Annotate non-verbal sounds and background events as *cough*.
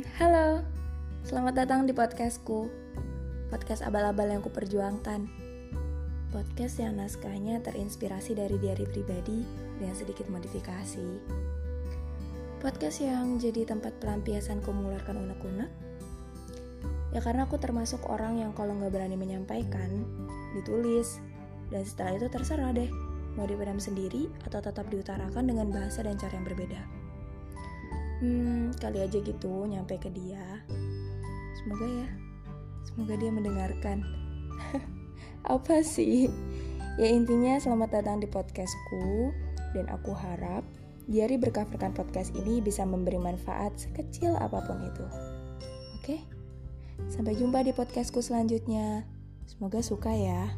Halo, selamat datang di podcastku. Podcast abal-abal yang kuperjuangkan. Podcast yang naskahnya terinspirasi dari diary pribadi dengan sedikit modifikasi. Podcast yang jadi tempat pelampiasanku mengeluarkan unek-unek. Ya karena aku termasuk orang yang kalau nggak berani menyampaikan, ditulis Dan setelah itu terserah deh Mau dipendam sendiri atau tetap diutarakan dengan bahasa dan cara yang berbeda Hmm, kali aja gitu nyampe ke dia. Semoga ya, semoga dia mendengarkan. *laughs* Apa sih? Ya intinya selamat datang di podcastku dan aku harap Diari bercoverkan podcast ini bisa memberi manfaat sekecil apa pun itu. Oke? Sampai jumpa di podcastku selanjutnya. Semoga suka ya.